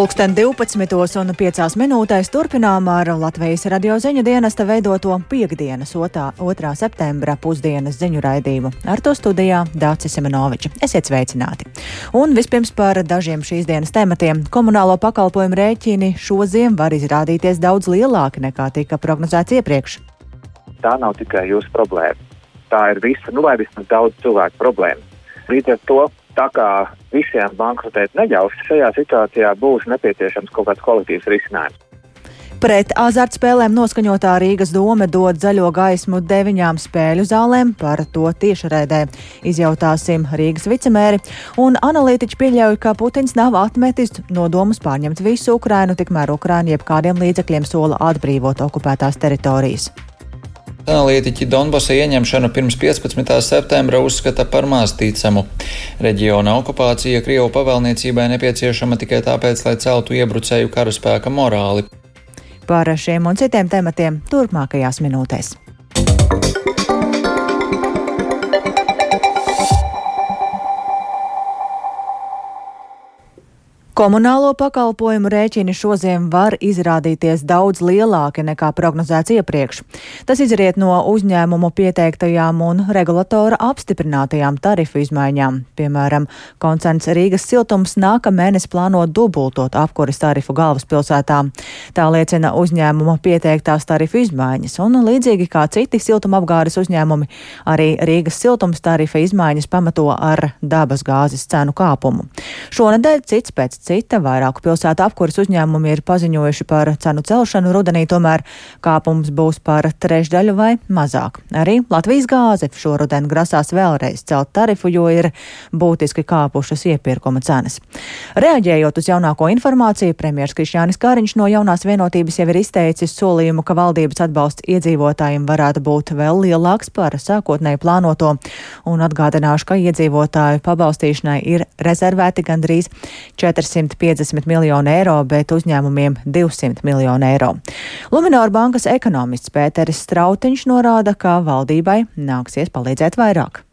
Pulksten 12 un 5 minūtēs turpinām ar Latvijas radio ziņu dienesta veidoto piekdienas 2. septembra pusdienas ziņu raidījumu. Ar to studijā Dācis Semenoviča. Esiet sveicināti! Un vispirms par dažiem šīs dienas tematiem. Komunālo pakalpojumu rēķini šoziem var izrādīties daudz lielāki nekā tika prognozēts iepriekš. Tā nav tikai jūsu problēma. Tā ir visa, nu vai vismaz daudz cilvēku problēma. Līdz ar to tā kā visiem bankrotēt neļaus, šajā situācijā būs nepieciešams kaut kāds kolektīvs risinājums. Pret azartspēlēm noskaņotā Rīgas doma dod zaļo gaismu deviņām spēļu zālēm, par to tiešraidē izjautāsim Rīgas vicemēri, un analītiķi pieļauj, ka Putins nav atmetis nodomus pārņemt visu Ukrainu, tikmēr Ukraina jebkādiem līdzekļiem sola atbrīvot okupētās teritorijas. Analītiķi Donbasa ieņemšanu pirms 15. septembra uzskata par maz ticamu. Reģiona okupācija Krievu pavēlniecībai nepieciešama tikai tāpēc, lai celtu iebrucēju karaspēka morāli. Par šiem un citiem tematiem turpmākajās minūtēs. Komunālo pakalpojumu rēķini šodien var izrādīties daudz lielāki nekā prognozēts iepriekš. Tas izriet no uzņēmumu pieteiktajām un regulatora apstiprinātajām tarifu izmaiņām. Piemēram, koncerns Rīgas siltums nākamēnes plāno dubultot apkuras tarifu galvaspilsētā. Tā liecina uzņēmuma pieteiktās tarifu izmaiņas, un līdzīgi kā citi siltumapgādes uzņēmumi, arī Rīgas siltums tarifa izmaiņas pamato ar dabas gāzes cenu kāpumu. Šonadēļ cits pēc cita. Vairāku pilsētu apkuras uzņēmumi ir paziņojuši par cenu celšanu rudenī, tomēr kāpums būs par trešdaļu vai mazāk. Arī Latvijas gāze šoruden grasās vēlreiz celt tarifu, jo ir būtiski kāpušas iepirkuma cenas. Reaģējot uz jaunāko informāciju, premjers Krišjānis Kāriņš no jaunās vienotības jau ir izteicis solījumu, ka valdības atbalsts iedzīvotājiem varētu būt vēl lielāks par sākotnēji plānoto, un atgādināšu, ka iedzīvotāju pabalstīšanai ir rezervēti gandrīz 400 150 miljonu eiro, bet uzņēmumiem 200 miljonu eiro. Luminor bankas ekonomists Pēteris Strautiņš norāda, ka valdībai nāksies palīdzēt vairāk.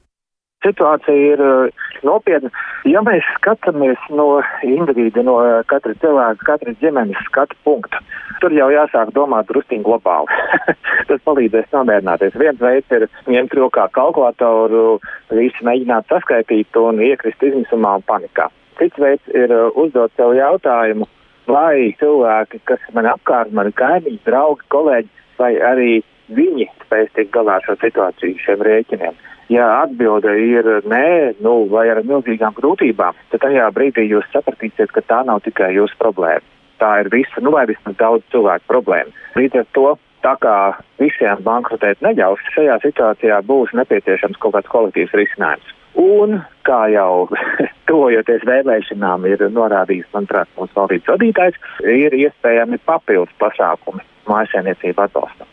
Situācija ir uh, nopietna. Ja mēs skatāmies no individa, no uh, katra cilvēka, katras ģimenes skatu punktu, tur jau jāsāk domāt drusciņ globāli. Tas palīdzēs nomierināties. Viens veids ir ņemt rokā kalkulatoru, visu mēģināt saskaitīt un iekrist izmisumā un panikā. Cits veids ir uh, uzdot sev jautājumu, vai cilvēki, kas man apkārt, mani kaimiņi, draugi, kolēģi, vai arī viņi spēs tikt galā ar šo situāciju, šiem rēķiniem. Ja atbilde ir nē, nu, vai ar milzīgām grūtībām, tad tajā brīdī jūs sapratīsiet, ka tā nav tikai jūsu problēma. Tā ir visa, nu, vai vismaz daudz cilvēku problēma. Līdz ar to tā kā visiem bankrotēt neļaus, šajā situācijā būs nepieciešams kaut kāds kolektīvs risinājums. Un, kā jau tuvojoties vēlēšanām, ir norādījis, manuprāt, mūsu valdības vadītājs, ir iespējami papildus pasākumi mājasēmniecību atbalstam.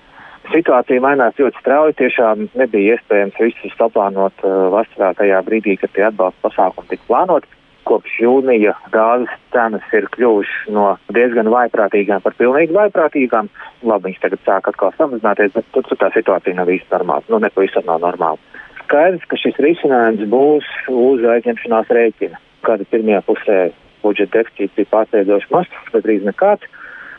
Situācija mainās ļoti strauji. Tiešām nebija iespējams visus saplānot uh, vasarā tajā brīdī, kad tie atbalsta pasākumi tika plānoti. Kopš jūnija gāzes cenas ir kļuvušas no diezgan vaiprātīgām par pilnīgi vaiprātīgām. Labi, viņas tagad sāk atkal samazināties, bet tur tā situācija nav īsti normāla. Nu, nepavisam nav normāla skaidrs, ka šis risinājums būs uz aizņemšanās rēķina. Kāda pirmajā pusē budžeta deficīts bija pārsteidzoši mazs, gandrīz nekāds,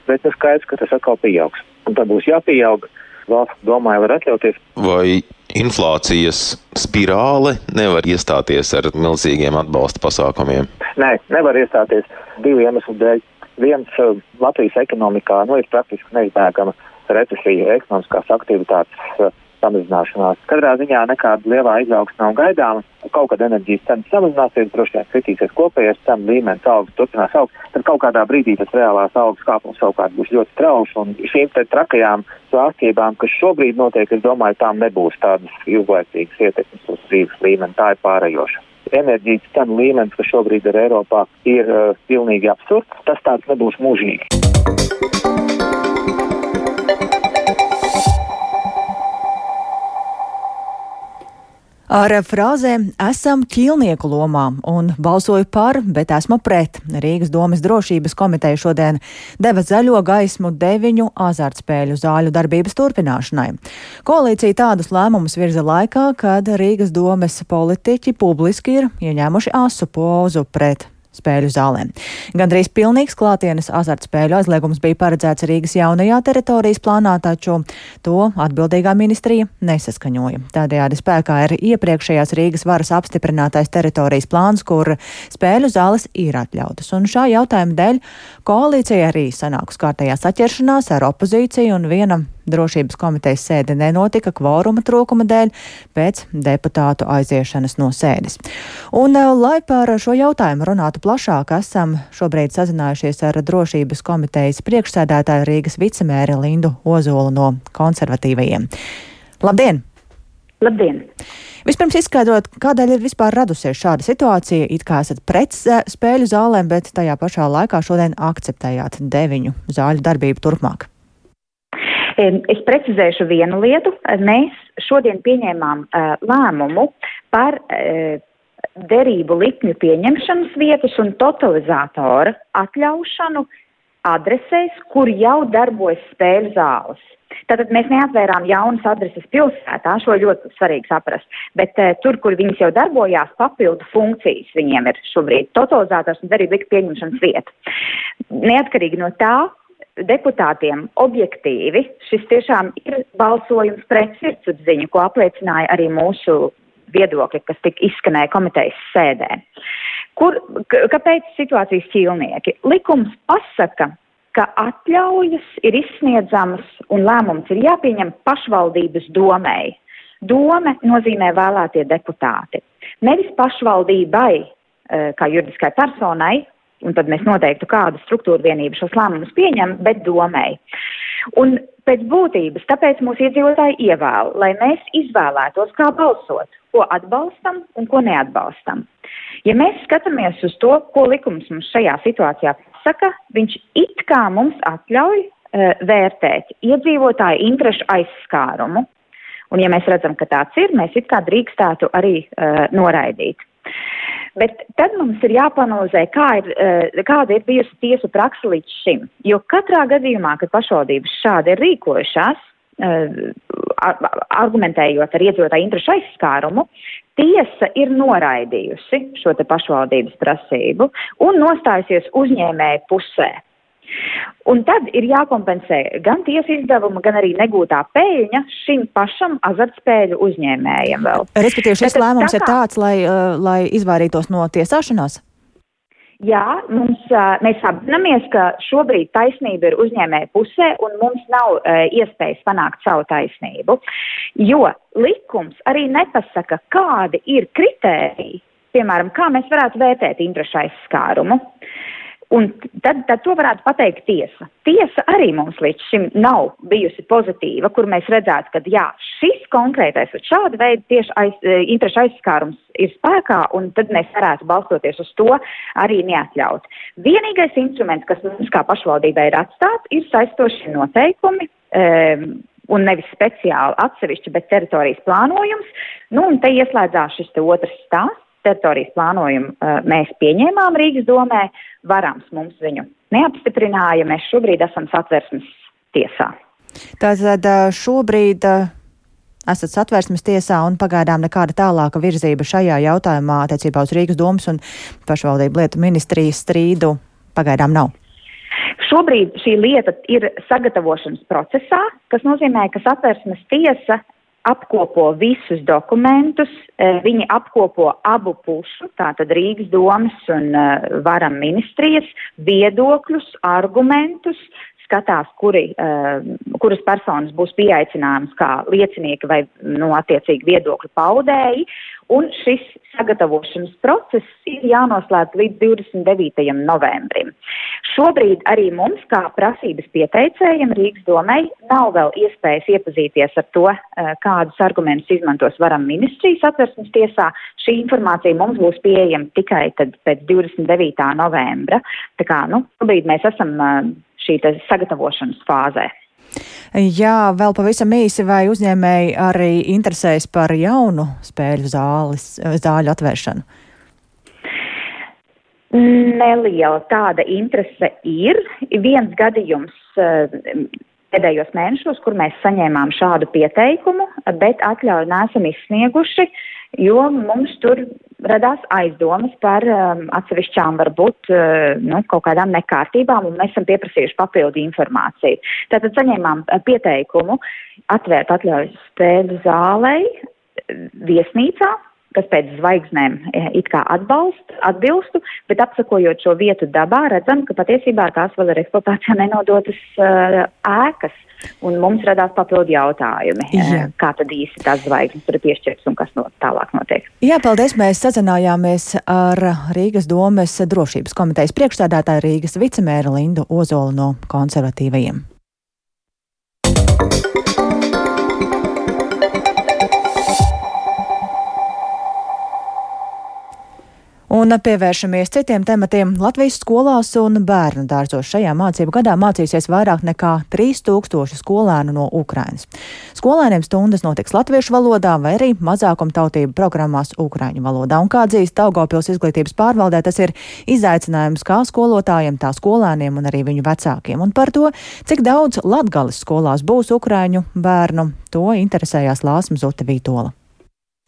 bet nu skaidrs, ka tas atkal pieaugs. Un tā būs jāpieaug. Valsts domāja, var atļauties. Vai inflācijas spirāle nevar iestāties ar milzīgiem atbalsta pasākumiem? Nē, nevar iestāties divu iemeslu dēļ. Viens Latvijas ekonomikā nu, ir praktiski neizbēgama recesija, ekonomiskās aktivitātes samazināšanās. Katrā ziņā nekāda lielā izaugsme nav gaidāma. Kaut kad enerģijas cenas samazināsies, droši vien kritīsies kopējais cenu līmenis, algas turpinās augt, tad kaut kādā brīdī tas reālās algas kāpums savukārt būs ļoti strauši. Un šīm trakajām svārstībām, kas šobrīd notiek, es domāju, tām nebūs tādas ilglaicīgas ietekmes uz dzīves līmeni. Tā ir pārējoša enerģijas cenu līmenis, kas šobrīd ir Eiropā, ir uh, pilnīgi absurds. Tas tāds nebūs mūžīgi. Ar frāzēm esam ķīlnieku lomā un balsoju par, bet esmu pret. Rīgas domas drošības komiteja šodien deva zaļo gaismu deviņu azartspēļu zāļu darbības turpināšanai. Koalīcija tādus lēmumus virza laikā, kad Rīgas domas politiķi publiski ir ieņēmuši asu pozu pret spēļu zālēm. Gandrīz pilnīgs klātienes azartspēļu aizliegums bija paredzēts Rīgas jaunajā teritorijas plānā, taču to atbildīgā ministrija nesaskaņoja. Tādējādi spēkā ir iepriekšējās Rīgas varas apstiprinātais teritorijas plāns, kur spēļu zāles ir atļautas. Un šā jautājuma dēļ koalīcija arī sanāks kārtējā saķeršanās ar opozīciju un viena drošības komitejas sēde nenotika kvoruma trūkuma dēļ pēc deputātu aiziešanas no sēdes. Un, eh, lai par šo jautājumu runātu plašāk, esam šobrīd sazinājušies ar drošības komitejas priekšsēdētāju Rīgas vicemēri Lindu Ozolu no konservatīvajiem. Labdien! Labdien! Vispirms izskaidrot, kādēļ ir vispār radusies šāda situācija. It kā esat pret spēļu zālēm, bet tajā pašā laikā šodien akceptējāt deviņu zāļu darbību turpmāk. Es precizēšu vienu lietu. Mēs šodien pieņēmām lēmumu par derību likmju pieņemšanas vietas un totalizatora atļaušanu adresēs, kur jau darbojas spēļu zāles. Tātad mēs neatvērām jaunas adreses pilsētā, šo ļoti svarīgi saprast, bet uh, tur, kur viņas jau darbojās, papildu funkcijas viņiem ir šobrīd totalizators un derību likmju pieņemšanas vieta. Neatkarīgi no tā, deputātiem objektīvi šis tiešām ir balsojums pret sirdsapziņu, ko apliecināja arī mūsu viedokļi, kas tika izskanēja komitejas sēdē. Kur, kāpēc situācijas ķīlnieki? Likums pasaka, ka atļaujas ir izsniedzamas un lēmums ir jāpieņem pašvaldības domēji. Dome nozīmē vēlētie deputāti. Nevis pašvaldībai, eh, kā juridiskai personai, un tad mēs noteiktu, kāda struktūra vienība šos lēmumus pieņem, bet domēji. Un pēc būtības, tāpēc mūsu iedzīvotāji ievēl, lai mēs izvēlētos, kā balsot, ko atbalstam un ko neatbalstam. Ja mēs skatāmies uz to, ko likums mums šajā situācijā pasaka, viņš it kā mums atļauj uh, vērtēt iedzīvotāju interešu aizskārumu. Un ja mēs redzam, ka tāds ir, mēs it kā drīkstētu arī uh, noraidīt. Bet tad mums ir jāpanalizē, kā ir, eh, kāda ir bijusi tiesu praksa līdz šim. Jo katrā gadījumā, kad pašvaldības šādi ir rīkojušās, eh, argumentējot ar iedzīvotāju interešu aizskārumu, tiesa ir noraidījusi šo pašvaldības prasību un nostājusies uzņēmēju pusē. Un tad ir jākompensē gan tiesa izdevuma, gan arī negūtā peļņa šim pašam azartspēļu uzņēmējam vēl. Respektīvi, šis Tātad, lēmums tā kā... ir tāds, lai, uh, lai izvairītos no tiesāšanās? Jā, mums, uh, mēs apzināmies, ka šobrīd taisnība ir uzņēmēja pusē un mums nav uh, iespējas panākt savu taisnību, jo likums arī nepasaka, kādi ir kritēriji, piemēram, kā mēs varētu vērtēt interešu aizskārumu. Uh, Un tad, tad to varētu pateikt tiesa. Tiesa arī mums līdz šim nav bijusi pozitīva, kur mēs redzētu, ka jā, šis konkrētais vai šāda veida tieši aiz, e, interešu aizskārums ir spēkā, un tad mēs varētu balstoties uz to arī neatļaut. Vienīgais instruments, kas mums kā pašvaldībai ir atstāts, ir saistošie noteikumi. Um, un nevis speciāli atsevišķi, bet teritorijas plānojums. Nu, un te ieslēdzās šis otrs stāsts teritorijas plānojumu uh, mēs pieņēmām Rīgas domē, varams mums viņu neapstiprināja, mēs šobrīd esam satversmes tiesā. Tātad šobrīd esat satversmes tiesā un pagaidām nekāda tālāka virzība šajā jautājumā attiecībā uz Rīgas domas un pašvaldību lietu ministrijas strīdu pagaidām nav. Šobrīd šī lieta ir sagatavošanas procesā, kas nozīmē, ka satversmes tiesa apkopo visus dokumentus, eh, viņi apkopo abu pušu, tātad Rīgas domas un eh, varam ministrijas viedokļus, argumentus, skatās, kuri, uh, kuras personas būs pieaicināmas kā liecinieki vai, nu, attiecīgi viedokļu paudēji, un šis sagatavošanas process ir jānoslēdz līdz 29. novembrim. Šobrīd arī mums, kā prasības pieteicējiem Rīgas domai, nav vēl iespējas iepazīties ar to, eh, kādus argumentus izmantos varam ministrijas atversmes tiesā. Šī informācija mums būs pieejama tikai tad pēc 29. novembra. Tā kā, nu, šobrīd mēs esam eh, šī sagatavošanas fāzē. Jā, vēl pavisam īsi, vai uzņēmēji arī interesēs par jaunu spēļu zāles, zāļu atvēršanu? Neliela tāda interese ir. Viens gadījums eh, pēdējos mēnešos, kur mēs saņēmām šādu pieteikumu, bet atļauju nesam izsnieguši, jo mums tur radās aizdomas par um, atsevišķām varbūt uh, nu, kaut kādām nekārtībām, un mēs esam pieprasījuši papildu informāciju. Tātad saņēmām uh, pieteikumu atvērt atļaujas spēļu zālei viesnīcā, kas pēc zvaigznēm e, it kā atbalst, atbilstu, bet apsakojot šo vietu dabā, redzam, ka patiesībā tās vēl ir eksploatācijā nenodotas uh, ēkas. Un mums radās papildu jautājumi, e, Jā. kā tad īsti tās zvaigznes ir piešķirtas un kas no tālāk notiek. Jā, paldies. Mēs sazinājāmies ar Rīgas domes drošības komitejas priekšstādātāju Rīgas vicemēru Lindu Ozolu no konservatīvajiem. Un pievēršamies citiem tematiem. Latvijas skolās un bērnu dārzos šajā mācību gadā mācīsies vairāk nekā 3000 skolēnu no Ukrainas. Skolēniem stundas notiks latviešu valodā vai arī mazākumtautību programmās ukraiņu valodā. Un kā dzīves Daugopils izglītības pārvaldē, tas ir izaicinājums kā skolotājiem, tā skolēniem un arī viņu vecākiem. Un par to, cik daudz latgalis skolās būs ukraiņu bērnu, to interesējās Lāsma Zute Vītola.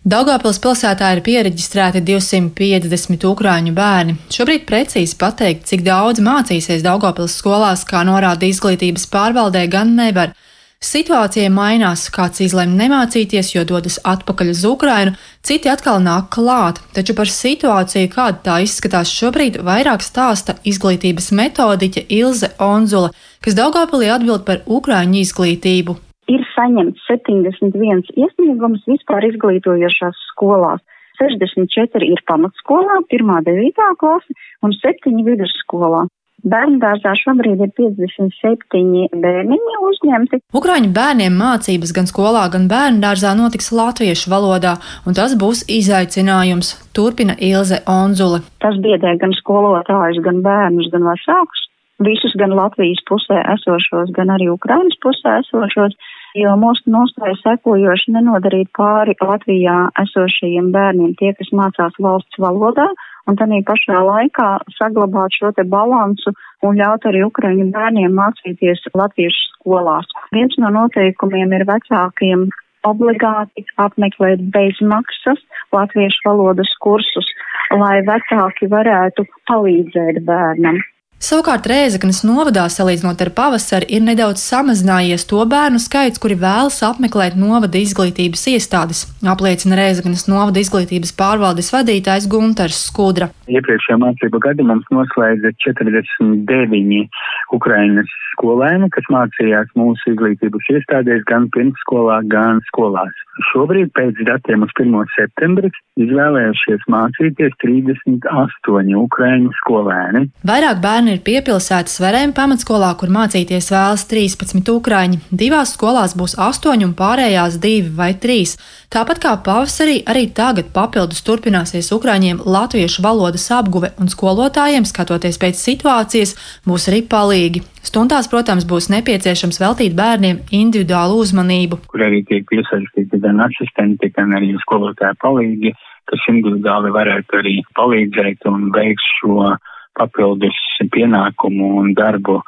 Daugāpils pilsētā ir pieregistrēti 250 ukrāņu bērni. Šobrīd precīzi pateikt, cik daudz mācīsies Daugāpils skolās, kā norāda izglītības pārvaldē, gan nevar. Situācija mainās, kāds izlēma nemācīties, jo dodas atpakaļ uz Ukrainu, citi atkal nāk klāt, taču par situāciju, kāda tā izskatās šobrīd, vairāk stāsta izglītības metodiķe Ilze Onzula, kas Daugāpilī atbild par ukrāņu izglītību ir saņemts 71 iesniegums vispār izglītojošās skolās. 64 ir pamatskolā, 1.9. klase un 7 vidusskolā. Bērngārzā šobrīd ir 57 bērniņi uzņemti. Ukraiņu bērniem mācības gan skolā, gan bērngārzā notiks latviešu valodā, un tas būs izaicinājums, turpina Ilze Onzule. Tas biedē gan skolotājus, gan bērnus, gan vecākus, visus gan Latvijas pusē esošos, gan arī Ukrainas pusē esošos jo mūsu nostāja sekojoši nenodarīt pāri Latvijā esošajiem bērniem, tie, kas mācās valsts valodā, un tādā pašā laikā saglabāt šo te balansu un ļaut arī ukraiņu bērniem mācīties latviešu skolās. Viens no noteikumiem ir vecākiem obligāti apmeklēt bezmaksas latviešu valodas kursus, lai vecāki varētu palīdzēt bērnam. Savukārt Rēzaknes novadā, salīdzinot ar pavasari, ir nedaudz samazinājies to bērnu skaits, kuri vēlas apmeklēt novada izglītības iestādes, apliecina Rēzaknes novada izglītības pārvaldes vadītājs Gunters Skudra. Iepriekšējā mācību gada mums noslēdza 49 Ukrainas skolēni, kas mācījās mūsu izglītības iestādēs gan pirmsskolā, gan skolās. Šobrīd pēc datiem uz 1. septembri izvēlējušies mācīties 38 Ukraiņu skolēni. Vairāk bērni ir piepilsētas Verēm pamatskolā, kur mācīties vēlas 13 Ukraiņi. Divās skolās būs 8 un pārējās 2 vai 3. Tāpat kā pavasarī, arī tagad papildus turpināsies Ukraiņiem latviešu valodas apguve un skolotājiem, skatoties pēc situācijas, būs arī palīgi. Stundās, protams, būs nepieciešams veltīt bērniem individuālu uzmanību. Kur arī tiek iesaistīti gan asistenti, gan arī skolotāji palīgi, kas individuāli varētu arī palīdzēt un veikt šo papildus pienākumu un darbu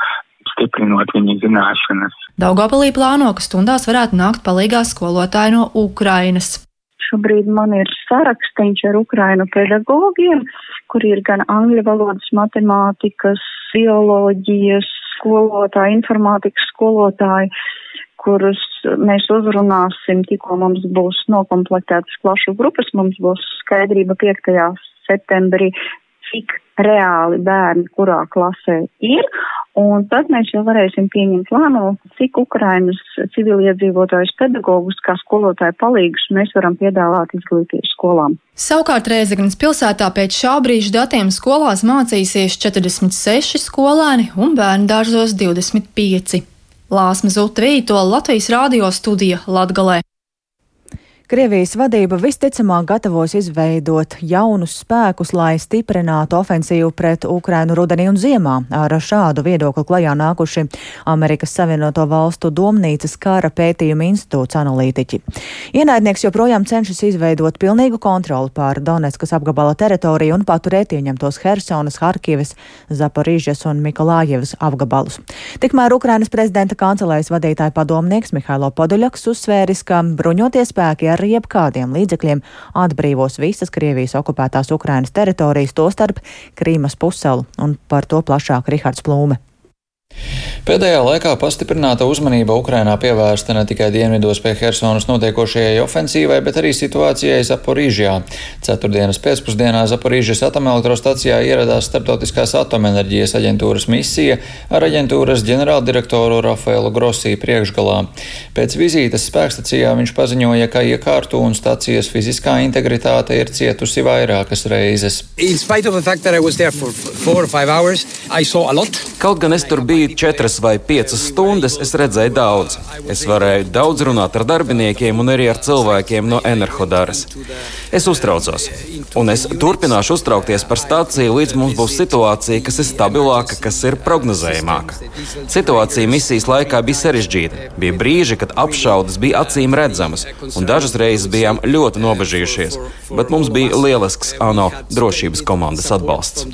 stiprinot viņu zināšanas. Daugopilī plāno, ka stundās varētu nākt palīgā skolotāji no Ukrainas. Šobrīd man ir sarakstiņš ar Ukrainu pedagogiem, kur ir gan angļu valodas, matemātikas, bioloģijas skolotāji, informātikas skolotāji, kurus mēs uzrunāsim, tikko mums būs nokomplektētas plašu grupas, mums būs skaidrība 5. septembrī, cik reāli bērni kurā klasē ir, un tad mēs jau varēsim pieņemt lēmumu, cik Ukrainas civiliedzīvotājus pedagogus kā skolotāju palīgus mēs varam piedāvāt izglītības skolām. Savukārt Rēzeknas pilsētā pēc šā brīža datiem skolās mācīsies 46 skolēni un bērnu dārzos 25. Lāsma Zutvīto Latvijas radio studija Latgalē. Krievijas vadība visticamāk gatavos izveidot jaunus spēkus, lai stiprinātu ofensīvu pret Ukrainu rudenī un ziemā. Ar šādu viedokli klajā nākuši Amerikas Savienoto Valstu domnīcas kara pētījuma institūts analītiķi. Ienaidnieks joprojām cenšas izveidot pilnīgu kontroli pār Donetskas apgabala teritoriju un paturēt ieņemtos Hersonas, Harkivas, Zaporīžas un Mikolājevas apgabalus. Tikmēr Ukrainas prezidenta kancelējas vadītāja padomnieks Mihailo Poduļaks uzsvēris, ka bruņoties spēki ar ar jebkādiem līdzekļiem atbrīvos visas Krievijas okupētās Ukrainas teritorijas, tostarp Krīmas pussalu, un par to plašāk Rihards Plūme. Pēdējā laikā pastiprināta uzmanība Ukrainā pievērsta ne tikai dienvidos pie Helsonas notiekošajai ofensīvai, bet arī situācijai Zaporīžjā. Ceturtdienas pēcpusdienā Zaporīžas atomelektrostacijā ieradās Startautiskās atomenerģijas aģentūras misija ar aģentūras ģenerāldirektoru Rafaelu Grosī priekšgalā. Pēc vizītes spēkstacijā viņš paziņoja, ka iekārtu un stacijas fiziskā integritāte ir cietusi vairākas reizes. Kaut gan es tur biju biju četras vai piecas stundas, es redzēju daudz. Es varēju daudz runāt ar darbiniekiem un arī ar cilvēkiem no Enerhodaras. Es uztraucos, un es turpināšu uztraukties par stāciju, līdz mums būs situācija, kas ir stabilāka, kas ir prognozējamāka. Situācija misijas laikā bija sarežģīta. Bija brīži, kad apšaudas bija acīm redzamas, un dažas reizes bijām ļoti nobežījušies, bet mums bija lielisks ANO drošības komandas atbalsts.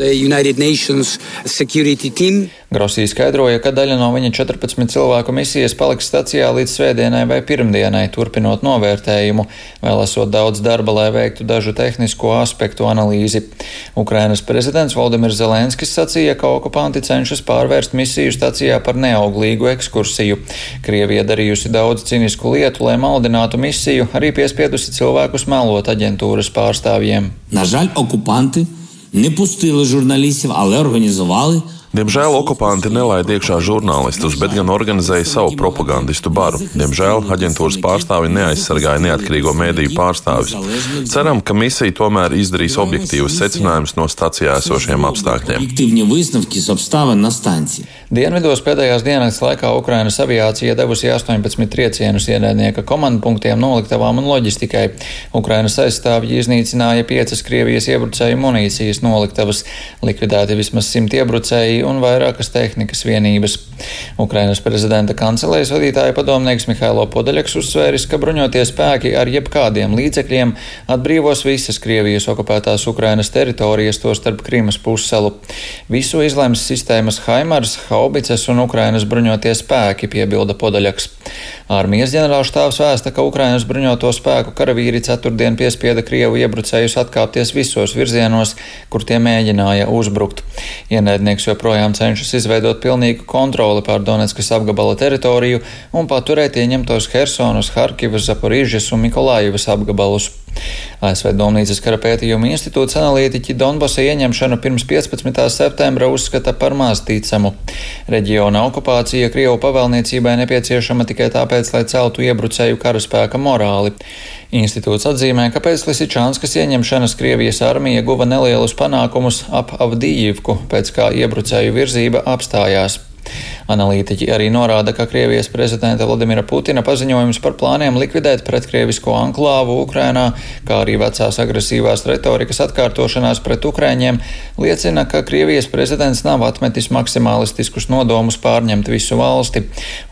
Grosī skaidroja, ka daļa no viņa 14 cilvēku misijas paliks stacijā līdz svētdienai vai pirmdienai, turpinot novērtējumu, vēl esot daudz darba, lai veiktu dažu tehnisko aspektu analīzi. Ukrainas prezidents Valdemirs Zelenskis sacīja, ka okupanti cenšas pārvērst misiju stacijā par neauglīgu ekskursiju. Krievija darījusi daudz cinisku lietu, lai maldinātu misiju, arī piespiedusi cilvēkus melot aģentūras pārstāvjiem. Na žēl, okupanti nepustili žurnālistiem, ale organizovali Diemžēl okupanti nelaida iekšā žurnālistus, bet gan organizēja savu propagandistu baru. Diemžēl aģentūras pārstāvi neaizsargāja neatkarīgo mēdīju pārstāvis. Ceram, ka misija tomēr izdarīs objektīvus secinājumus no stacijā esošiem apstākļiem. Dienvidos pēdējās dienas laikā Ukrainas aviācija devusi 18 triecienus ienaidnieka komandpunktiem, noliktavām un loģistikai. Ukrainas aizstāvji iznīcināja piecas Krievijas iebrucēju munīcijas noliktavas, likvidēti vismaz simt iebrucēji un vairākas tehnikas vienības. Ukrainas prezidenta kancelējas vadītāja padomnieks Mihailo Podaļaks uzsvēris, ka bruņoties spēki ar jebkādiem līdzekļiem atbrīvos visas Krievijas okupētās Ukrainas teritorijas, to starp Krīmas pussalu. Visu izlems sistēmas Haimars, haubicas un Ukrainas bruņotie spēki, piebilda Podaļaks. Armijas ģenerālštāvs vēsta, ka Ukrainas bruņoto spēku karavīri ceturtdien piespieda Krievu iebrucējus atkāpties visos virzienos, kur tie mēģināja uzbrukt. Ienaidnieks joprojām cenšas izveidot pilnīgu kontroli pār Donetskas apgabala teritoriju un paturēt ieņemtos Hersonas, Harkivas, Zaporīžas un Mikolājivas apgabalus. ASV Domnīcas kara pētījuma institūts analītiķi Donbasa ieņemšanu pirms 15. septembra uzskata par maz ticamu. Reģiona okupācija Krievu pavēlniecībai nepieciešama tikai tāpēc, lai celtu iebrucēju karaspēka morāli. Institūts atzīmē, ka pēc Lisičānskas ieņemšanas Krievijas armija guva nelielus panākumus ap Avdījivku, pēc kā iebrucēju virzība apstājās. Analītiķi arī norāda, ka Krievijas prezidenta Vladimira Putina paziņojums par plāniem likvidēt pretkrievisko anklāvu Ukrainā, kā arī vecās agresīvās retorikas atkārtošanās pret Ukraiņiem, liecina, ka Krievijas prezidents nav atmetis maksimālistiskus nodomus pārņemt visu valsti,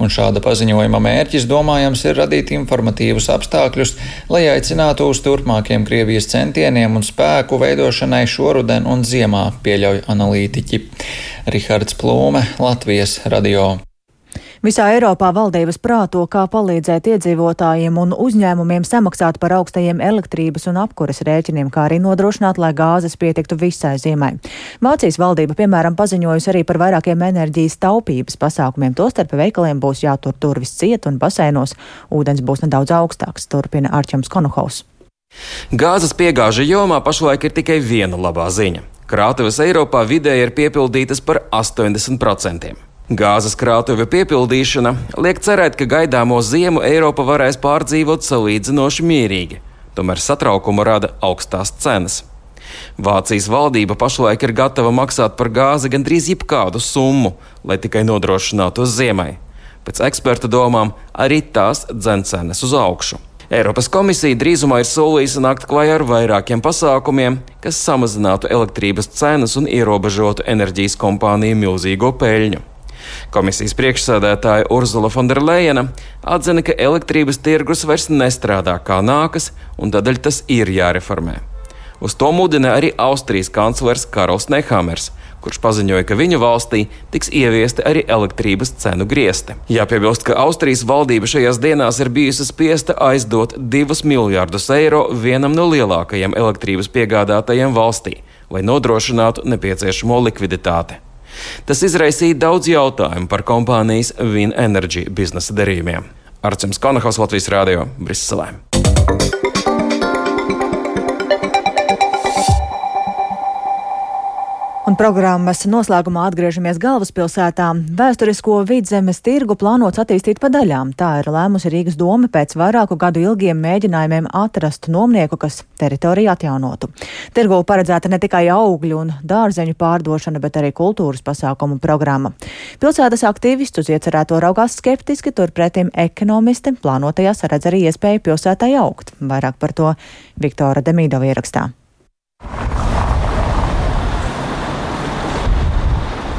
un šāda paziņojuma mērķis, domājams, ir radīt informatīvus apstākļus, lai aicinātu uz turpmākiem Krievijas centieniem un spēku veidošanai šoruden un ziemā, pieļauj analītiķi. Rihards Plūme, Latvijas radio. Visā Eiropā valdības prāto, kā palīdzēt iedzīvotājiem un uzņēmumiem samaksāt par augstajiem elektrības un apkuras rēķiniem, kā arī nodrošināt, lai gāzes pietiktu visai ziemai. Vācijas valdība, piemēram, paziņojusi arī par vairākiem enerģijas taupības pasākumiem. Tostarp veikaliem būs jātur durvis ciet un basēnos ūdens būs nedaudz augstāks, turpina Arčams Konuhaus. Gāzes piegāžu jomā pašlaik ir tikai viena labā ziņa. Krātuves Eiropā vidēji ir piepildītas par 80%. Gāzes krātuve piepildīšana liek cerēt, ka gaidāmo ziemu Eiropa varēs pārdzīvot salīdzinoši mierīgi, tomēr satraukumu rada augstās cenas. Vācijas valdība pašlaik ir gatava maksāt par gāzi gandrīz jebkādu summu, lai tikai nodrošinātu uz ziemai. Pēc eksperta domām arī tās dzencenes uz augšu. Eiropas komisija drīzumā ir solījusi nākt klajā ar vairākiem pasākumiem, kas samazinātu elektrības cenas un ierobežotu enerģijas kompāniju milzīgo peļņu. Komisijas priekšsēdētāja Urzula Fonderleina atzina, ka elektrības tirgus vairs nestrādā kā nākas, un tādēļ tas ir jāreformē. Uz to mudina arī Austrijas kanclers Karls Nehamers kurš paziņoja, ka viņu valstī tiks ieviesti arī elektrības cenu griezti. Jāpiebilst, ka Austrijas valdība šajās dienās ir bijusi spiesta aizdot 2 miljārdus eiro vienam no lielākajiem elektrības piegādātajiem valstī, lai nodrošinātu nepieciešamo likviditāti. Tas izraisīja daudz jautājumu par kompānijas Win Energy biznesa darījumiem. Arcēns Konahos Latvijas Rādio Briselē. Un programmas noslēgumā atgriežamies galvaspilsētā. Vēsturisko vidzemes tirgu plānots attīstīt pa daļām. Tā ir lēmusi Rīgas doma pēc vairāku gadu ilgiem mēģinājumiem atrast nomnieku, kas teritoriju atjaunotu. Tirgu paredzēta ne tikai augļu un dārzeņu pārdošana, bet arī kultūras pasākumu programma. Pilsētas aktīvisti uz iecerēto raugās skeptiski, turpretim ekonomisti plānotajās redz arī iespēju pilsētai augt. Vairāk par to Viktora Demīdova ierakstā.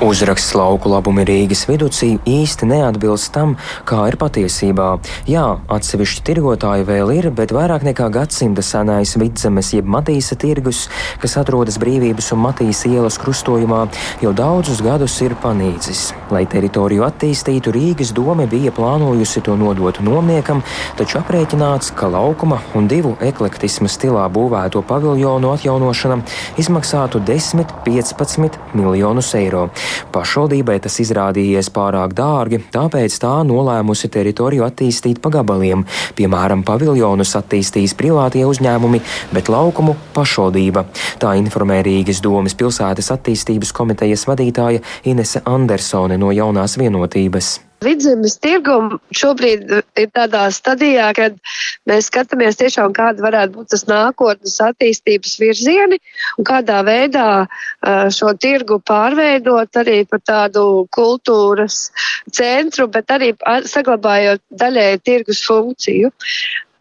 Uzraksts lauku labumi Rīgas viducī īsti neatbilst tam, kā ir patiesībā. Jā, atsevišķi tirgotāji vēl ir, bet vairāk nekā gadsimta senais vidzemes jeb Matīsa tirgus, kas atrodas brīvības un Matīsa ielas krustojumā, jau daudzus gadus ir panīcis. Lai teritoriju attīstītu, Rīgas doma bija plānojusi to nodot nomniekam, taču aprēķināts, ka laukuma un divu eklektisma stilā būvēto paviljonu atjaunošana izmaksātu 10-15 miljonus eiro. Pašvaldībai tas izrādījies pārāk dārgi, tāpēc tā nolēmusi teritoriju attīstīt pa gabaliem. Piemēram, paviljonus attīstīs privātie uzņēmumi, bet laukumu pašvaldība. Tā informē Rīgas domas pilsētas attīstības komitejas vadītāja Inese Andersone no jaunās vienotības. Vidzemes tirgum šobrīd ir tādā stadijā, kad mēs skatāmies tiešām, kāda varētu būt tas nākotnes attīstības virzieni un kādā veidā šo tirgu pārveidot arī par tādu kultūras centru, bet arī saglabājot daļēji tirgus funkciju.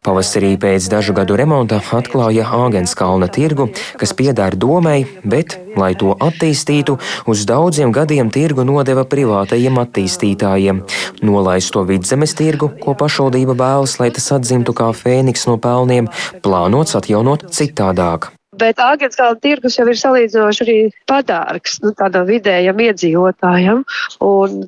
Pavasarī pēc dažu gadu remonta atklāja Āgenskalna tirgu, kas pieder domai, bet, lai to attīstītu, uz daudziem gadiem tirgu nodeva privātajiem attīstītājiem. Nolaisto vidzemes tirgu, ko pašvaldība vēlas, lai tas atzimtu kā fēniks no pelniem, plānots atjaunot citādāk. Bet Āgenskalna tirgus jau ir salīdzinoši arī padārgs nu, tādam vidējam iedzīvotājam.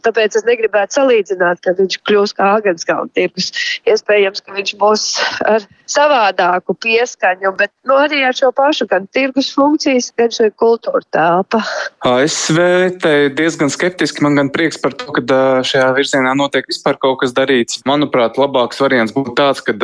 Tāpēc es negribētu salīdzināt, ka viņš kļūs kā Āgenskalna tirgus. Iespējams, ka viņš būs ar savādāku pieskaņu, bet nu, arī ar šo pašu gan tirgus funkcijas, gan šo kultūra telpa. ASV te diezgan skeptiski. Man gan prieks par to, ka šajā virzienā notiek vispār kaut kas darīts. Manuprāt, labāks variants būtu tāds, ka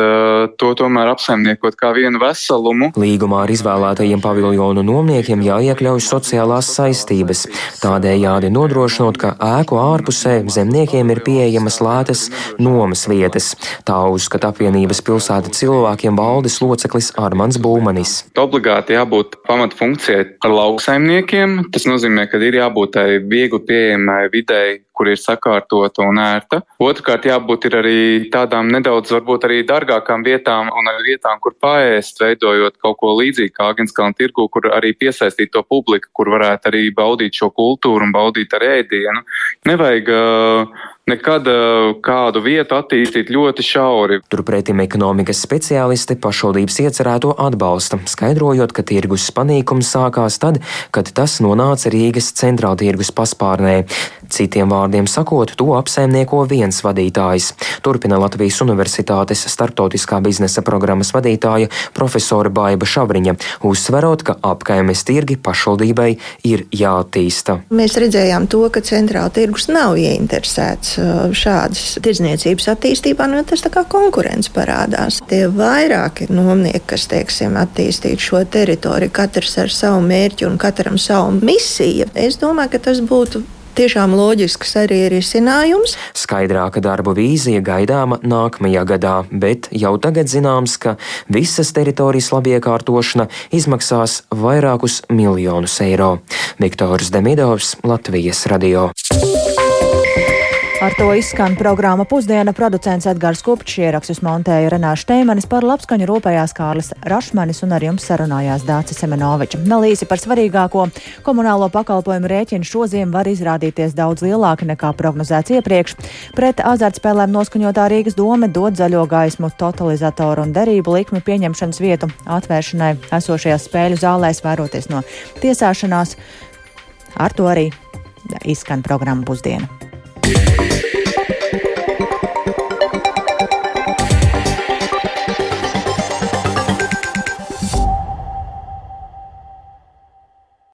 to tomēr apsaimniekot kā vienu veselumu. Līgumā ar izvēlētajiem paviljonu nomniekiem jāiekļauj sociālās saistības, tādējādi nodrošinot, ka ēku ārpusē zemniekiem ir pieejamas lētas nomas vietas. Tā uzskata apvienības pilsēta cilvēkiem valdes loceklis Armans Būmanis. Obligāti jābūt pamatfunkcijai lauksaimniekiem. Tas nozīmē, ka ir jābūt tai viegli pieejamai videi kur ir sakārtota un ērta. Otrakārt, jābūt arī tādām nedaudz, varbūt arī dārgākām vietām un arī vietām, kur pāriest, veidojot kaut ko līdzīgu kā Agenskalna tirgu, kur arī piesaistīt to publiku, kur varētu arī baudīt šo kultūru un baudīt ar ēdienu. Nevajag uh, nekad kādu vietu attīstīt ļoti šauri. Turpretim ekonomikas speciālisti pašvaldības iecerēto atbalsta, skaidrojot, ka tirgus panīkums sākās tad, kad tas nonāca Rīgas centrāltirgus paspārnē. Citiem vārdiem sakot, to apsaimnieko viens vadītājs. Turpina Latvijas Universitātes startautiskā biznesa programmas vadītāja profesora Baiba Šavriņa, uzsverot, ka apkaimes tirgi pašvaldībai ir jāattīsta. Mēs redzējām to, ka centrāla tirgus nav ieinteresēts šādas tirdzniecības attīstībā, nu tas tā kā konkurence parādās. Tie vairāki nomnieki, kas, teiksim, attīstītu šo teritoriju, katrs ar savu mērķi un katram savu misiju, es domāju, ka tas būtu tiešām loģisks arī risinājums. Skaidrāka darbu vīzija gaidāma nākamajā gadā, bet jau tagad zināms, ka visas teritorijas labiekārtošana izmaksās vairākus miljonus eiro. Viktors Demidovs, Latvijas radio. Ar to izskan programma Pusdiena. Producents Edgars Kupčs ierakstus montēja Renāša Teimanis par labskaņu rūpējās Kārlis Rašmanis un ar jums sarunājās Dācis Semenoviča. Nalīsi par svarīgāko komunālo pakalpojumu rēķinu šoziem var izrādīties daudz lielāki nekā prognozēts iepriekš. Pret azartspēlēm noskaņotā Rīgas doma dod zaļo gaismu totalizatoru un derību likmi pieņemšanas vietu atvēršanai esošajās spēļu zālēs vēroties no tiesāšanās. Ar to arī izskan programma Pusdiena.